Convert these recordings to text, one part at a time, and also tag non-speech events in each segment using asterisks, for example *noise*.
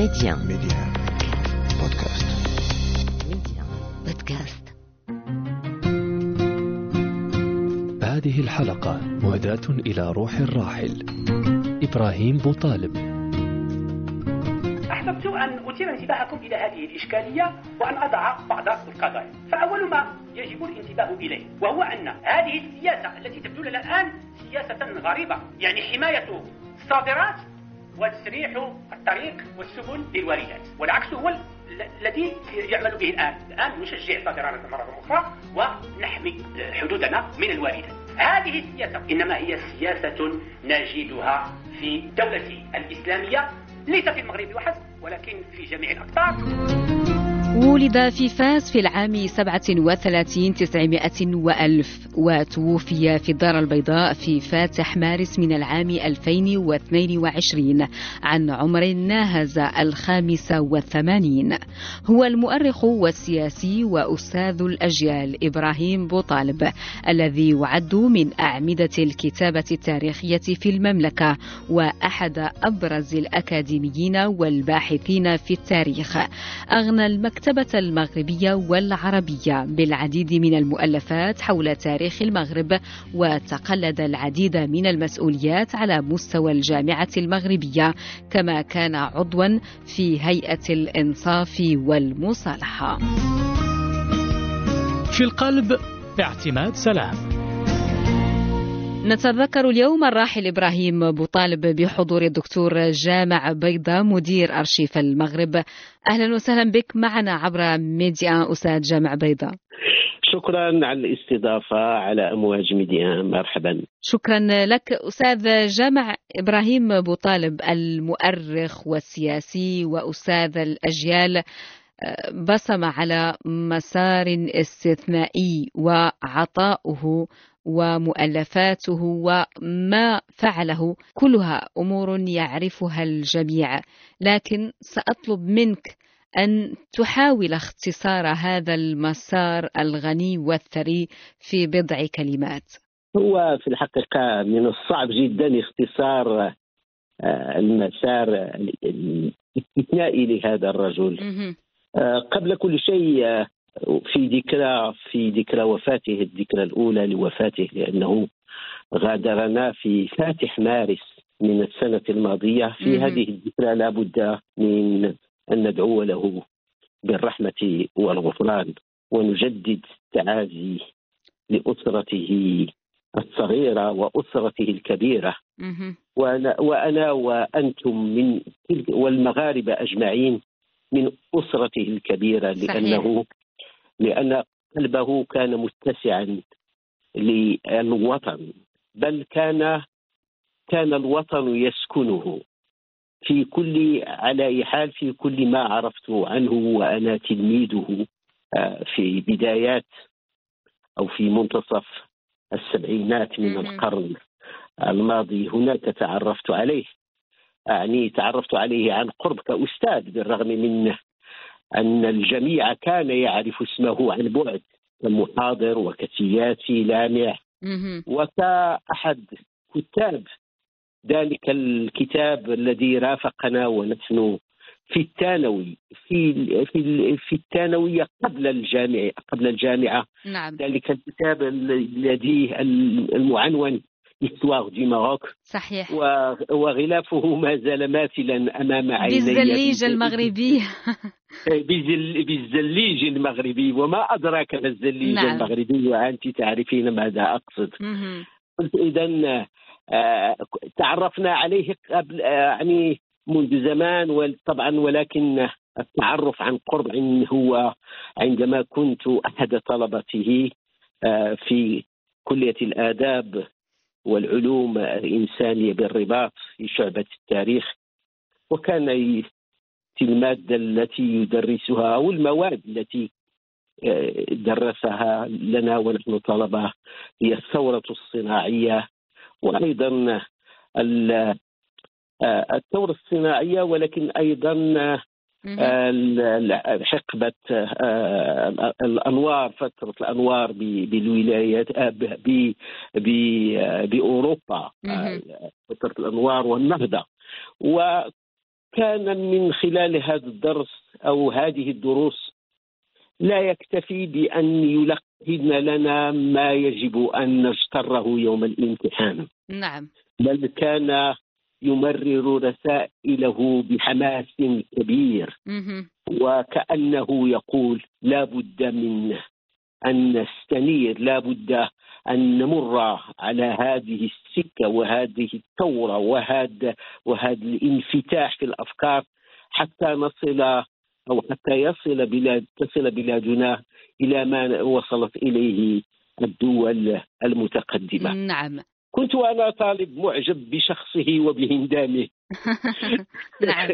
Média. Média. Podcast. Média. Podcast. هذه الحلقة مهداة إلى روح الراحل إبراهيم بوطالب أحببت أن أثير انتباهكم إلى هذه الإشكالية وأن أضع بعض القضايا فأول ما يجب الانتباه إليه وهو أن هذه السياسة التي تبدو لنا الآن سياسة غريبة يعني حماية الصادرات وتسريح الطريق والسبل للواردات والعكس هو ال- الذي يعمل به الآن. الآن نشجع الصادرات مرة أخرى ونحمي حدودنا من الواردات هذه السياسة إنما هي سياسة نجدها في الدولة الإسلامية. ليس في المغرب وحسب ولكن في جميع الأقطار. ولد في فاس في العام 37 900 وألف وتوفي في الدار البيضاء في فاتح مارس من العام 2022 عن عمر ناهز الخامس والثمانين. هو المؤرخ والسياسي وأستاذ الأجيال إبراهيم بوطالب الذي يعد من أعمدة الكتابة التاريخية في المملكة وأحد أبرز الأكاديميين والباحثين في التاريخ. أغنى المكتبة المغربية والعربية. بالعديد من المؤلفات حول تاريخ المغرب وتقلد العديد من المسؤوليات على مستوى الجامعة المغربية كما كان عضوا في هيئة الإنصاف والمصالحة. في القلب اعتماد سلام. نتذكر اليوم الراحل إبراهيم بوطالب بحضور الدكتور جامع بيضة مدير أرشيف المغرب. أهلا وسهلا بك. معنا عبر ميديا أستاذ جامع بيضة. شكرا على الاستضافة على أمواج ميديا. مرحبا. شكرا لك أستاذ جامع إبراهيم بوطالب المؤرخ والسياسي وأستاذ الأجيال. بصم على مسار استثنائي وعطاؤه. ومؤلفاته وما فعله كلها أمور يعرفها الجميع. لكن سأطلب منك أن تحاول اختصار هذا المسار الغني والثري في بضع كلمات. هو في الحقيقة من الصعب جدا اختصار آه، المسار الاستثنائي لهذا الرجل. آه، قبل كل شيء آه، في ذكرى في ذكرى وفاته الذكرى الأولى لوفاته لأنه غادرنا في فاتح مارس من السنة الماضية في. هذه الذكرى لا بد من أن ندعو له بالرحمة والغفران ونجدد التعازي لأسرته الصغيرة وأسرته الكبيرة. وأنا, وأنا وأنتم من والمغاربة أجمعين من أسرته الكبيرة صحيح. لأنه لأن قلبه كان متسعا للوطن بل كان كان الوطن يسكنه في كل على أي حال في كل ما عرفت عنه وأنا تلميذه آه، في بدايات أو في منتصف السبعينات من. القرن الماضي هناك تعرفت عليه يعني تعرفت عليه عن قرب كأستاذ بالرغم من أن الجميع كان يعرف اسمه عن بعد كمحاضر وكسياسي لامع. وكأحد كتاب ذلك الكتاب الذي رافقنا ونحن في الثانوي في في في الثانوية قبل الجامعة قبل الجامعة. نعم. ذلك الكتاب الذي المعنون Histoire du Maroc. صحيح. وغلافه ما زال ماثلا أمام عيني بالزليج المغربي. *laughs* بالزليج المغربي. وما أدراك ما الزليج نعم. المغربي وأنت تعرفين ماذا أقصد. اذا آه، تعرفنا عليه قبل آه، يعني منذ زمان وطبعا ولكن التعرف عن قرب هو عندما كنت أحد طلبته آه، في كلية الآداب والعلوم الإنسانية بالرباط في شعبة التاريخ وكان المادة التي يدرسها أو المواد التي آه، درسها لنا ونحن طلبة هي الثورة الصناعية وأيضا ال- آه، الثورة الصناعية ولكن أيضا آه، حقبة آه، الأنوار فترة الأنوار بالولايات آه، بأوروبا فترة الأنوار والنهضة. كان من خلال هذا الدرس أو هذه الدروس لا يكتفي بأن يلقن لنا ما يجب أن نجتره يوم الامتحان. نعم. بل كان يمرر رسائله بحماس كبير. وكأنه يقول لا بد من أن نستنير لا بد أن نمر على هذه السكة وهذه الثورة وهذا وهذا الانفتاح في الأفكار حتى نصل أو حتى يصل بلاد تصل بلادنا إلى ما وصلت إليه الدول المتقدمة. نعم. كنت أنا طالب معجب بشخصه وبهندامه. *laughs* نعم.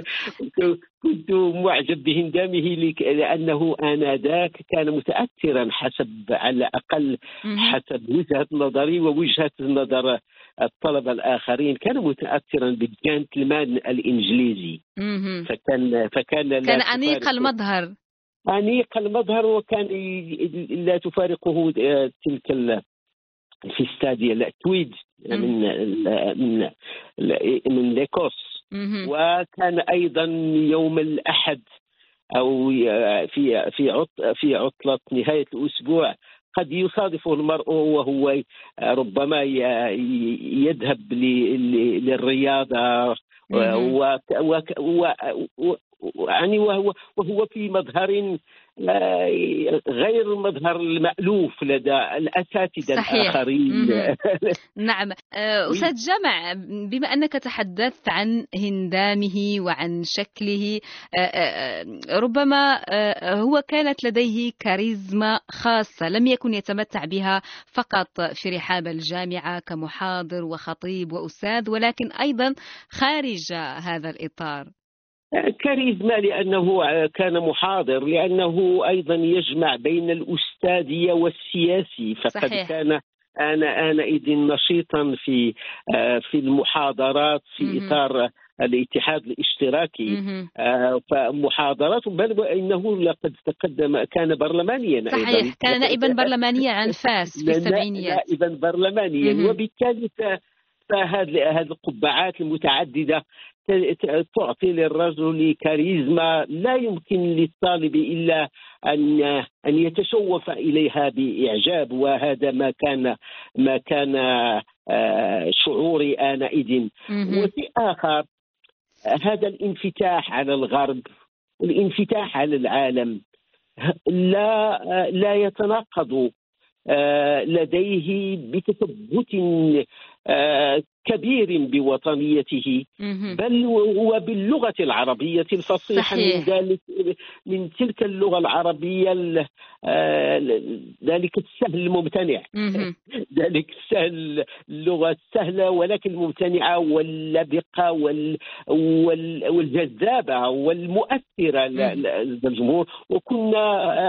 كنت معجب بهندامه لأنه آنذاك كان متأثرا حسب على الأقل مهم. حسب وجهة نظري ووجهة نظر الطلبة الآخرين. كان متأثرا بالجنتلمان الإنجليزي. مهم. فكان فكان كان تفارق- المظهر. أنيق المظهر وكان لا تفارقه آه، تلك الفستادية لا تويد من من من ليكوس. وكان أيضا يوم الأحد أو في في في عطلة نهاية الأسبوع قد يصادف المرء وهو ربما يذهب للرياضة. و- و- يعني وهو وهو في مظهر غير المظهر المألوف لدى الأساتذة صحيح. الآخرين. *laughs* نعم آه، أستاذ جمع بما أنك تحدثت عن هندامه وعن شكله آه، آه، ربما هو كانت لديه كاريزما خاصة لم يكن يتمتع بها فقط في رحاب الجامعة كمحاضر وخطيب وأستاذ ولكن أيضا خارج هذا الإطار كاريزما لأنه كان محاضر لأنه أيضا يجمع بين الأستاذية والسياسي فقد صحيح. كان أنا آنئذ نشيطا في آه، في المحاضرات في مهم. إطار الاتحاد الاشتراكي. آه، فمحاضرات بل وإنه لقد تقدم كان برلمانيا أيضا صحيح كان نائبا برلمانيا عن *laughs* فاس في السبعينيات نائبا برلمانيا مهم. وبالتالي فهذه هذه القبعات المتعددة تعطي للرجل كاريزما لا يمكن للطالب إلا أن أن يتشوف إليها بإعجاب وهذا ما كان ما كان آه، شعوري آنئذ. وفي آخر هذا الانفتاح على الغرب والانفتاح على العالم لا لا يتناقض آه، لديه بتثبت آه، كبير بوطنيته. بل وباللغة العربية الفصيحة من. ذلك من تلك اللغة العربية ال- آه، ذلك السهل الممتنع. *laughs* ذلك السهل اللغة السهلة ولكن الممتنعة واللبقة وال وال والجذابة والمؤثرة للجمهور وكنا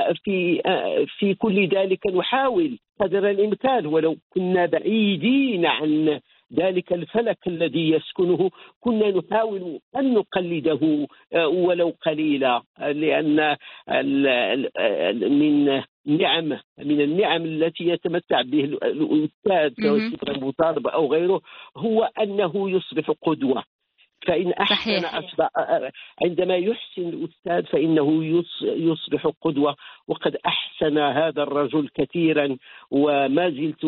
آه، في آه، في كل ذلك نحاول قدر الإمكان ولو كنا بعيدين عن ذلك الفلك الذي يسكنه كنا نحاول أن نقلده آه، ولو قليلا آه، لأن من نعم من النعم التي يتمتع به ال- الأستاذ سواء مهم. كان أبو طالب أو غيره هو أنه يصبح قدوة فإن أحسن. أصبح عندما يحسن الأستاذ فإنه يص- يصبح قدوة وقد أحسن هذا الرجل كثيرا وما زلت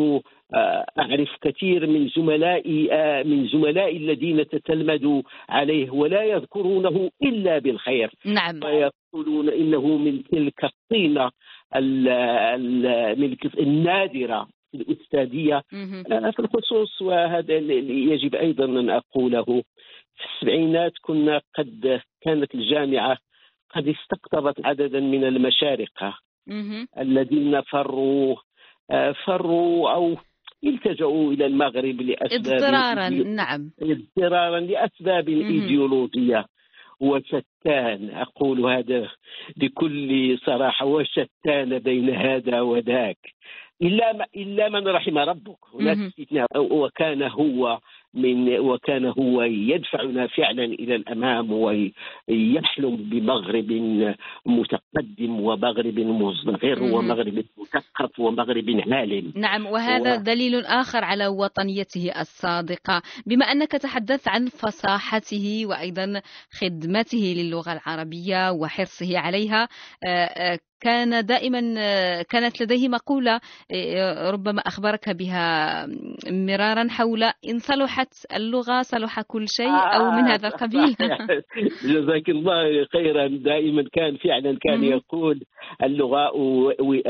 آه، أعرف كثير من زملائي آه، من زملائي الذين تتلمذوا عليه ولا يذكرونه إلا بالخير نعم ويقولون إنه من تلك الطينة النادرة الأستاذية. آه، في الخصوص وهذا يجب أيضا أن أقوله في السبعينات كنا قد كانت الجامعة قد استقطبت عددا من المشارقه مهم. الذين فروا آه، فروا أو التجأوا إلى المغرب لأسباب اضطرارا نعم اضطرارا لأسباب مهم. ايديولوجيه وشتان أقول هذا بكل صراحة وشتان بين هذا وذاك إلا ما إلا من رحم ربك هناك مهم. استثناء وكان هو من وكان هو يدفعنا فعلا إلى الأمام ويحلم بمغرب متقدم ومغرب مزدهر. ومغرب مثقف ومغرب عالم نعم وهذا و- دليل آخر على وطنيته الصادقة بما أنك تحدثت عن فصاحته وأيضا خدمته للغة العربية وحرصه عليها آه، آه، كان دائما آه، كانت لديه مقولة آه، ربما أخبرك بها مرارا حول إن صلحت اللغة صلح كل شيء أو من هذا القبيل. *laughs* جزاك الله خيرا. دائما كان فعلا كان. يقول اللغة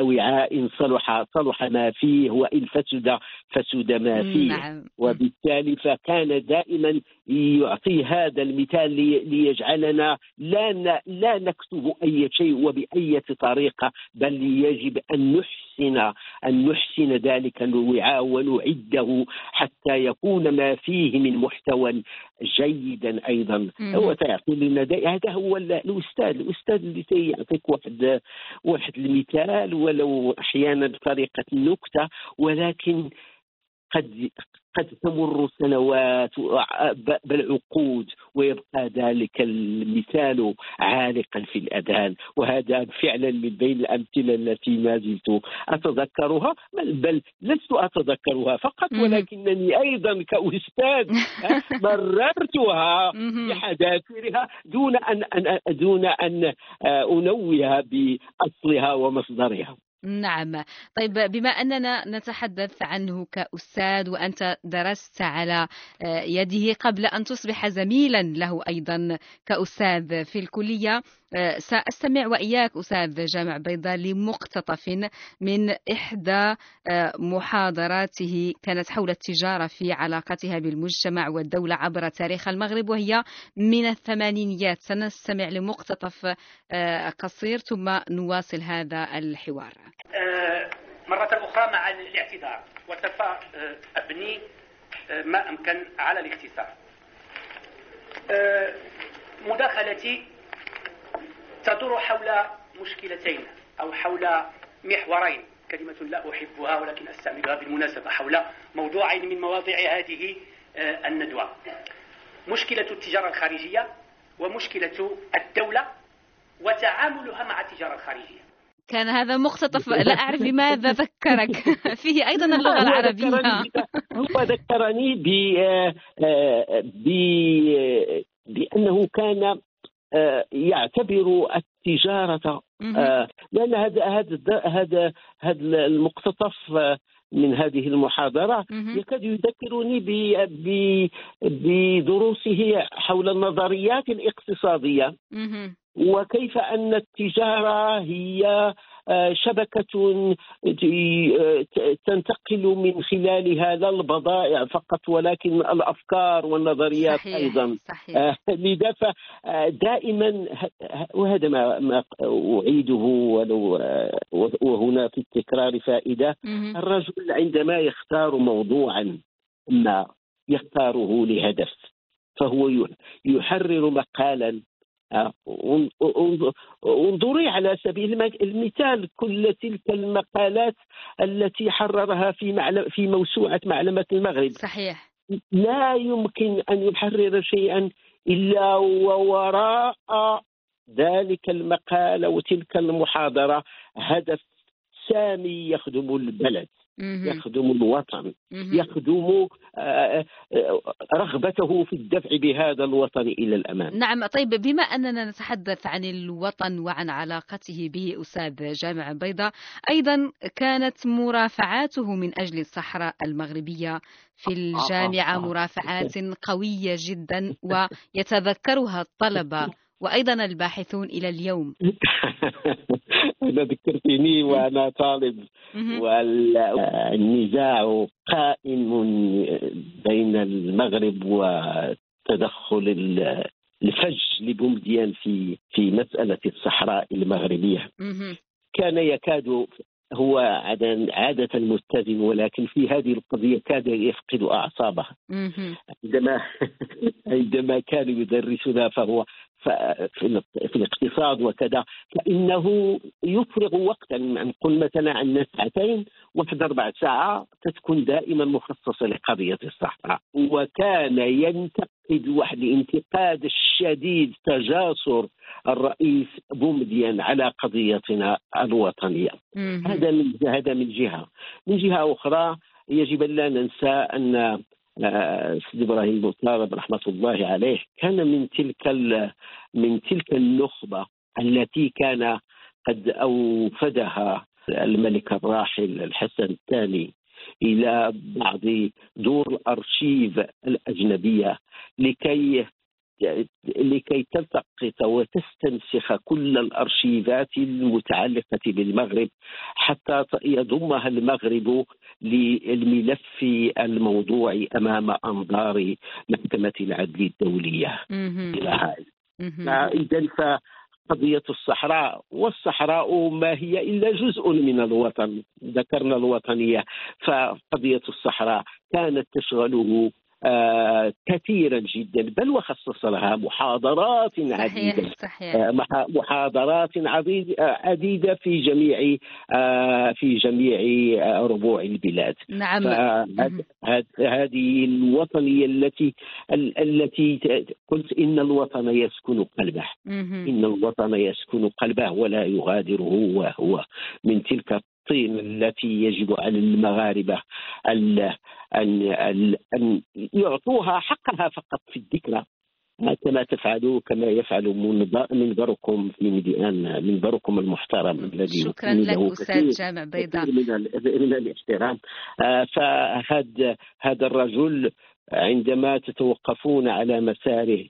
وعاء إن صلح صلح ما فيه وإن فسد فسد ما فيه. نعم وبالتالي فكان دائما يعطي هذا المثال لي- ليجعلنا لا لا نكتب أي شيء وباية طريقة بل يجب أن نحسن أن نحسن ذلك الوعاء ونعده حتى يكون ما فيه من محتوى جيدا أيضا مم. هو سيعطي لنا هذا هو ال- الأستاذ الأستاذ اللي سيعطيك واحد واحد المثال ولو أحيانا بطريقة النكته ولكن قد قد تمر سنوات بل عقود ويبقى ذلك المثال عالقا في الأذهان وهذا فعلا من بين الأمثلة التي ما زلت أتذكرها بل, بل لست أتذكرها فقط. ولكنني أيضا كأستاذ *laughs* مررتها. بحذافيرها دون ان دون أن أنوه بأصلها ومصدرها نعم. طيب بما أننا نتحدث عنه كأستاذ وأنت درست على آه، يده قبل أن تصبح زميلا له أيضا كأستاذ في الكلية آه، سأستمع وإياك أستاذ جامع بيضاء لمقتطف من إحدى آه، محاضراته كانت حول التجارة في علاقتها بالمجتمع والدولة عبر تاريخ المغرب وهي من الثمانينيات. سنستمع لمقتطف قصير ثم نواصل هذا الحوار. مرة أخرى مع الاعتذار وسوف آه، أبني آه، ما أمكن على الاختصار آه، مداخلتي تدور حول مشكلتين أو حول محورين. كلمة لا أحبها ولكن أستعملها بالمناسبة حول موضوعين من مواضيع هذه آه، الندوة. مشكلة التجارة الخارجية ومشكلة الدولة وتعاملها مع التجارة الخريجية كان هذا مقتطف. *laughs* لا أعرف لماذا ذكرك. *laughs* فيه أيضا اللغة العربية. هو ذكرني ب آه، آه، ب- بأنه كان آه، يعتبر التجارة. لأن هذا هذا هذا هذا المقتطف من هذه المحاضرة. يكاد يذكرني بدروسه حول النظريات الاقتصادية. وكيف أن التجارة هي آه، شبكة ت- تنتقل من خلالها لا البضائع فقط ولكن الأفكار والنظريات صحيح أيضا. صحيح. آه، لذا دائما وهذا ما أعيده ولو آه، وهنا في التكرار فائدة. الرجل عندما يختار موضوعا ما يختاره لهدف فهو يحرر مقالا آه، انظري على سبيل المثال كل تلك المقالات التي حررها في معلم في موسوعة معلمة المغرب صحيح لا يمكن أن يحرر شيئا إلا ووراء ذلك المقال وتلك المحاضرة هدف سامي يخدم البلد. يخدم الوطن. يخدم آه، آه، رغبته في الدفع بهذا الوطن إلى الأمام نعم طيب بما أننا نتحدث عن الوطن وعن علاقته به أستاذ جامع بيضاء أيضا كانت مرافعاته من أجل الصحراء المغربية في الجامعة آه. مرافعات قوية جدا ويتذكرها الطلبة *laughs* وأيضا الباحثون إلى اليوم *laughs* أنا ذكرتني وأنا طالب. والنزاع قائم بين المغرب وتدخل ال- الفج لبومديان في في مسألة الصحراء المغربية. كان يكاد هو عادة متزن ولكن في هذه القضية كاد يفقد أعصابه. عندما *laughs* عندما كان يدرسنا فهو في الاقتصاد وكذا فإنه يفرغ وقتا نقول مثلا عندنا ساعتين واحد ربع ساعة تكون دائما مخصصة لقضية الصحراء. وكان ينتقد واحد الانتقاد الشديد تجاسر الرئيس بومدين على قضيتنا الوطنية. هذا من هذا من جهة. من جهة أخرى يجب أن لا ننسى أن سيدي إبراهيم بوطارب رحمة الله عليه كان من تلك من تلك النخبة التي كان قد أوفدها الملك الراحل الحسن الثاني إلى بعض دور الأرشيف الأجنبية لكي لكي تلتقط وتستنسخ كل الأرشيفات المتعلقة بالمغرب حتى يضمها المغرب للملف الموضوعي أمام أنظار محكمة العدل الدولية. إلى اذا قضية الصحراء والصحراء ما هي إلا جزء من الوطن ذكرنا الوطنية. فقضية الصحراء كانت تشغله كثيرا جدا بل وخصص لها محاضرات عديدة. صحيح. آه محاضرات عديدة في جميع آه في جميع آه ربوع البلاد. نعم. هذه الوطنية التي التي قلت إن الوطن يسكن قلبه. إن الوطن يسكن قلبه ولا يغادره وهو من تلك الطين التي يجب على المغاربة ان ان أن يعطوها حقها فقط في الذكرى. كما تفعلوا كما يفعل منبركم في ميدان منبركم المحترم الذي شكرا لك أستاذ جامع بيضاء. من الاحترام. آه، فهذا هذا الرجل عندما تتوقفون على مساره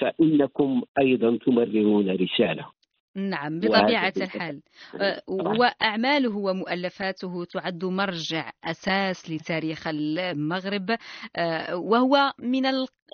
فإنكم أيضا تمررون رسالة. نعم بطبيعة الحال. *laughs* وأعماله ومؤلفاته تعد مرجع أساس لتاريخ المغرب. أه، وهو من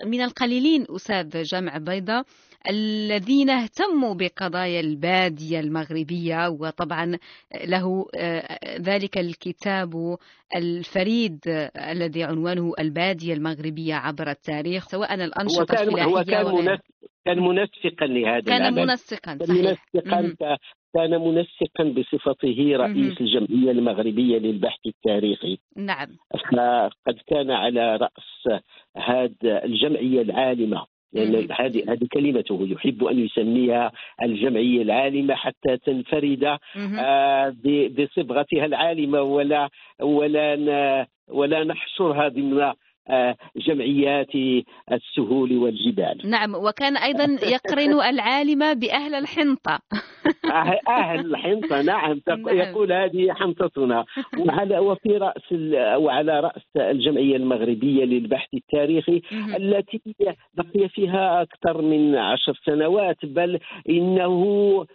من القليلين أستاذ جامع بيضة الذين اهتموا بقضايا البادية المغربية وطبعا له أه، ذلك الكتاب الفريد الذي عنوانه البادية المغربية عبر التاريخ سواء الأنشطة الفلاحية هو كان كان منسقا لهذا كان العمل. منسقا كان منسقا كان منسقا بصفته رئيس الجمعيه المغربية للبحث التاريخي. نعم. فقد كان على رأس هذا الجمعية العالمة. لأن يعني هذه هذه كلمته. يحب أن يسميها الجمعية العالمة حتى تنفرد آه بصبغتها العالمة ولا ولا ولا نحصرها ضمن جمعيات السهول والجبال. نعم وكان أيضا يقرن *laughs* العالم بأهل الحنطة. أه، أهل الحنطة نعم, نعم. يقول هذه حنطتنا. وعلى وفي رأس وعلى رأس الجمعية المغربية للبحث التاريخي التي بقي فيها أكثر من عشر سنوات بل إنه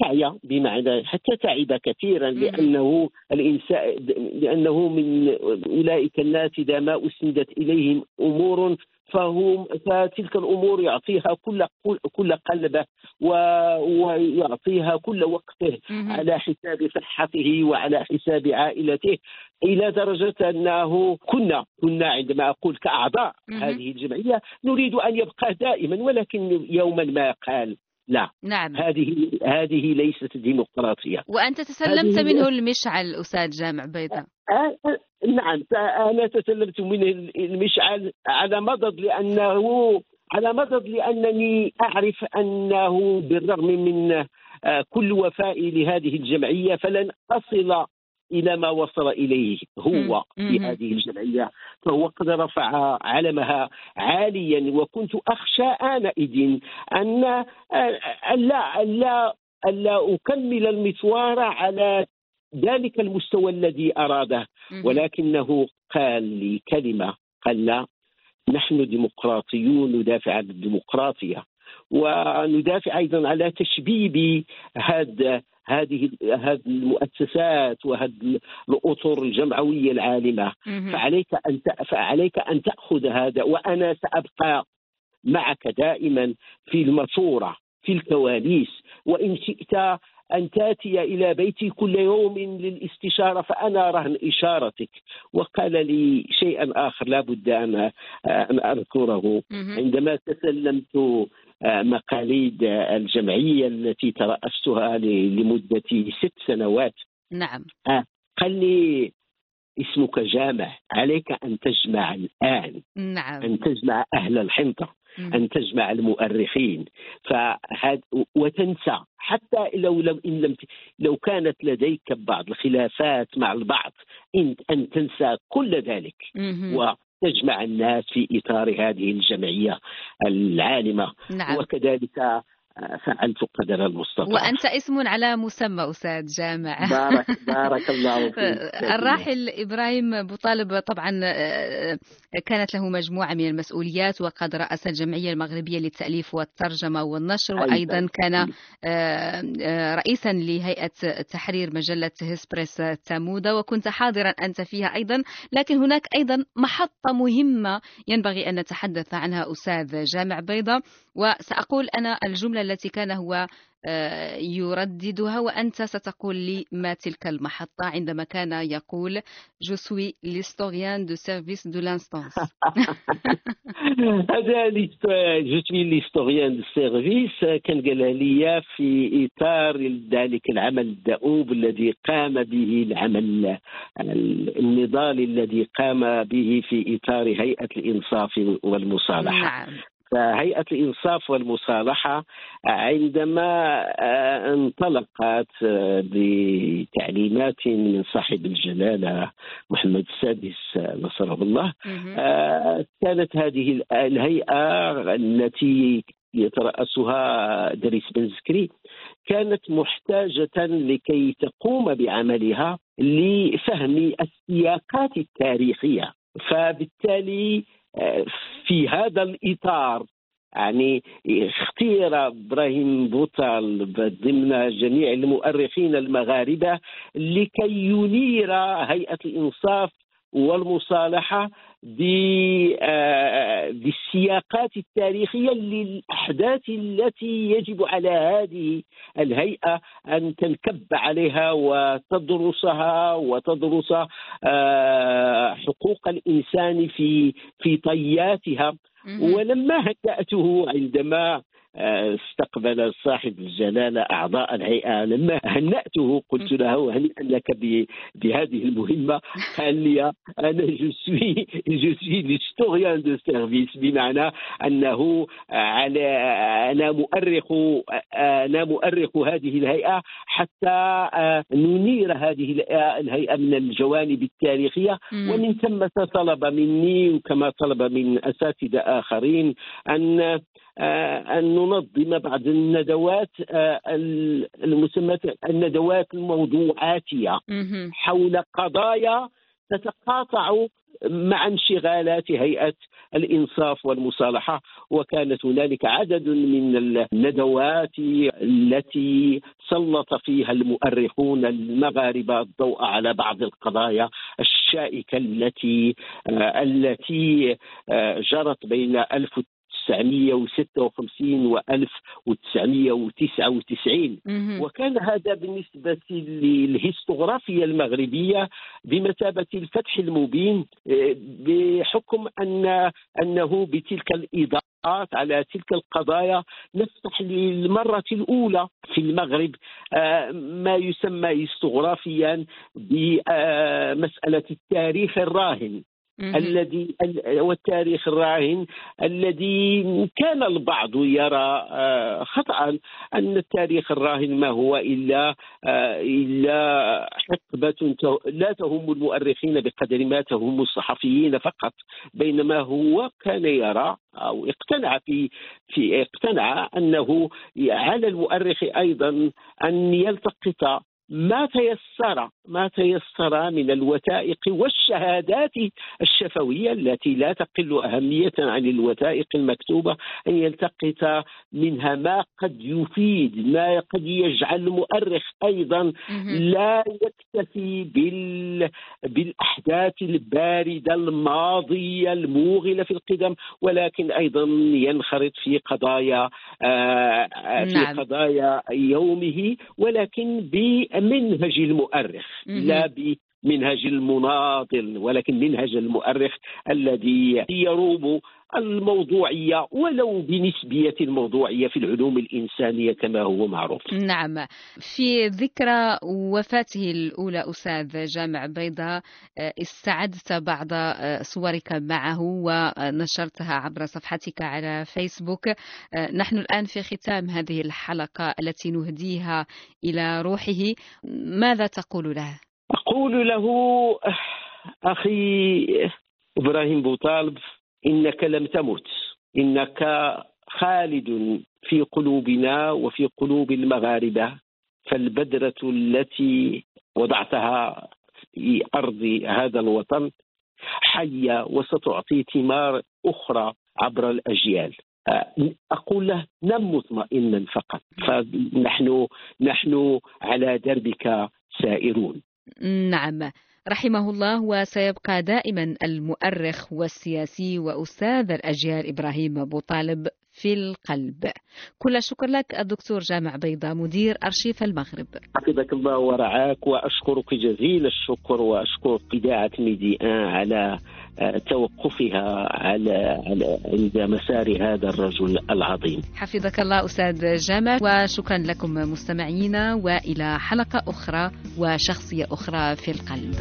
تعي بمعنى حتى تعب كثيرا لأنه الإنسان لأنه من أولئك الناس إذا ما أسندت إليهم أمور فهم فتلك الأمور يعطيها كل كل قلبه ويعطيها كل وقته على حساب صحته وعلى حساب عائلته إلى درجة أنه كنا كنا عندما أقول كأعضاء هذه الجمعية نريد أن يبقى دائما ولكن يوما ما قال. لا. نعم. هذه هذه ليست ديمقراطية. وأنت تسلمت منه المشعل أستاذ جامع بيضاء. نعم. أنا تسلمت منه المشعل على مضض لأنه على مضض لأنني أعرف أنه بالرغم من آه، كل وفائي لهذه الجمعية فلن أصل إلى ما وصل إليه هو في هذه الجمعية فهو قد رفع علمها عاليا وكنت أخشى آنئذ أن لا لا الا أكمل المشوار على ذلك المستوى الذي أراده. ولكنه قال لي كلمة قال لا نحن ديمقراطيون ندافع عن الديمقراطية وندافع أيضا على تشبيب هذا هذه هذه المؤسسات وهذه الأطر الجمعوية العالمة. فعليك أن فعليك أن تأخذ هذا وأنا سأبقى معك دائما في المشوره في الكواليس. وإن شئت أن تأتي إلى بيتي كل يوم للاستشارة فأنا رهن إشارتك. وقال لي شيئا آخر لا بد أن أن أذكره. عندما تسلمت مقاليد الجمعية التي ترأستها لمدة ست سنوات. نعم. قال لي اسمك جامع عليك أن تجمع الآن. نعم. أن تجمع أهل الحنطة مم. أن تجمع المؤرخين. فهذا وتنسى. حتى لو لم إن لم لو كانت لديك بعض الخلافات مع البعض إن أن تنسى كل ذلك. مهم. وتجمع الناس في إطار هذه الجمعية العالمة. نعم. وكذلك فعلت قدر المستطاع. وأنت اسم على مسمى أستاذ جامع. بارك *laughs* بارك الله فيك. الراحل إبراهيم بوطالب طبعا آه، كانت له مجموعة من المسؤوليات وقد رأس الجمعية المغربية للتأليف والترجمة والنشر أيضاً. وأيضا كان آه، آه، رئيسا لهيئة تحرير مجلة هسبريس تامودا وكنت حاضرا أنت فيها أيضا. لكن هناك أيضا محطة مهمة ينبغي أن نتحدث عنها أستاذ جامع بيضة وسأقول أنا الجملة التي كان هو آه، يرددها وأنت ستقول لي ما تلك المحطة عندما كان يقول Je suis l'historien de service de l'instance. *laughs* هذا je suis l'historien de service كان قالها لي في إطار ذلك العمل الدؤوب الذي قام به العمل النضال الذي قام به في إطار هيئة الإنصاف والمصالحة. نعم. فهيئة الإنصاف والمصالحة عندما آه، انطلقت آه، بتعليمات من صاحب الجلالة محمد السادس آه، نصره الله. كانت هذه الهيئة التي يترأسها دريس بن زكري كانت محتاجة لكي تقوم بعملها لفهم السياقات التاريخية. فبالتالي في هذا الإطار يعني اختير إبراهيم بوطال ضمن جميع المؤرخين المغاربة لكي ينير هيئة الإنصاف والمصالحة آه، بالسياقات التاريخية للأحداث التي يجب على هذه الهيئة أن تنكب عليها وتدرسها وتدرس حقوق الإنسان في في طياتها. ولما هنأته عندما آه، استقبل صاحب الجلالة أعضاء الهيئة. لما هنأته قلت له هنيئا لك بهذه المهمة؟ *laughs* قال لي أنا je suis je suis l'historien de service بمعنى أنه على أنا مؤرخ أنا مؤرخ هذه الهيئة حتى آه، ننير هذه الهيئة- الهيئة من الجوانب التاريخية. مم. ومن ثم طلب مني وكما طلب من أساتذة آخرين أن آه، أن ننظم بعض الندوات آه، ال- المسمات الندوات الموضوعاتية مهم. حول قضايا تتقاطع مع انشغالات هيئة الإنصاف والمصالحة وكانت هنالك عدد من الندوات التي سلط فيها المؤرخون المغاربة الضوء على بعض القضايا الشائكة التي آه، التي جرت بين 1956 و 1999 مهم. وكان هذا بالنسبة للهيستوغرافيا المغربية بمثابة الفتح المبين آه، بحكم أن أنه بتلك الإضاءات على تلك القضايا نفتح للمرة الأولى في المغرب آه، ما يسمى هيستوغرافيا بمسألة التاريخ الراهن. الذي ال- والتاريخ الراهن الذي كان البعض يرى آه، خطأ أن التاريخ الراهن ما هو إلا آه، إلا حقبة ت- لا تهم المؤرخين بقدر ما تهم الصحفيين فقط بينما هو كان يرى أو اقتنع في في اقتنع أنه على المؤرخ أيضا أن يلتقط ما تيسر ما تيسر من الوثائق والشهادات الشفوية التي لا تقل أهمية عن الوثائق المكتوبة أن يلتقط منها ما قد يفيد ما قد يجعل المؤرخ أيضا مهم. لا يكتفي بال... بالأحداث الباردة الماضية الموغلة في القدم ولكن أيضا ينخرط في قضايا آه، في نعم. قضايا يومه ولكن بمنهج المؤرخ. لا بمنهج المناضل ولكن منهج المؤرخ الذي يروم الموضوعية ولو بنسبية الموضوعية في العلوم الإنسانية كما هو معروف. نعم. في ذكرى وفاته الأولى أستاذ جامع بيضاء استعدت بعض صورك معه ونشرتها عبر صفحتك على فيسبوك. نحن الآن في ختام هذه الحلقة التي نهديها إلى روحه. ماذا تقول له؟ أقول له أخي إبراهيم بوطالب إنك لم تمت. إنك خالد في قلوبنا وفي قلوب المغاربة. فالبذرة التي وضعتها في أرض هذا الوطن حية وستعطي ثمار أخرى عبر الأجيال. أقول له نم مطمئنا فقط. فنحن نحن على دربك سائرون. نعم. رحمه الله وسيبقى دائما المؤرخ والسياسي وأستاذ الأجيال إبراهيم أبو طالب. في القلب كل الشكر لك الدكتور جامع بيضة مدير أرشيف المغرب حفظك الله ورعاك وأشكرك جزيل الشكر وأشكر إذاعة ميدي على توقفها على على عند مسار هذا الرجل العظيم. حفظك الله أستاذ جامع وشكرا لكم مستمعينا وإلى حلقة أخرى وشخصية أخرى في القلب.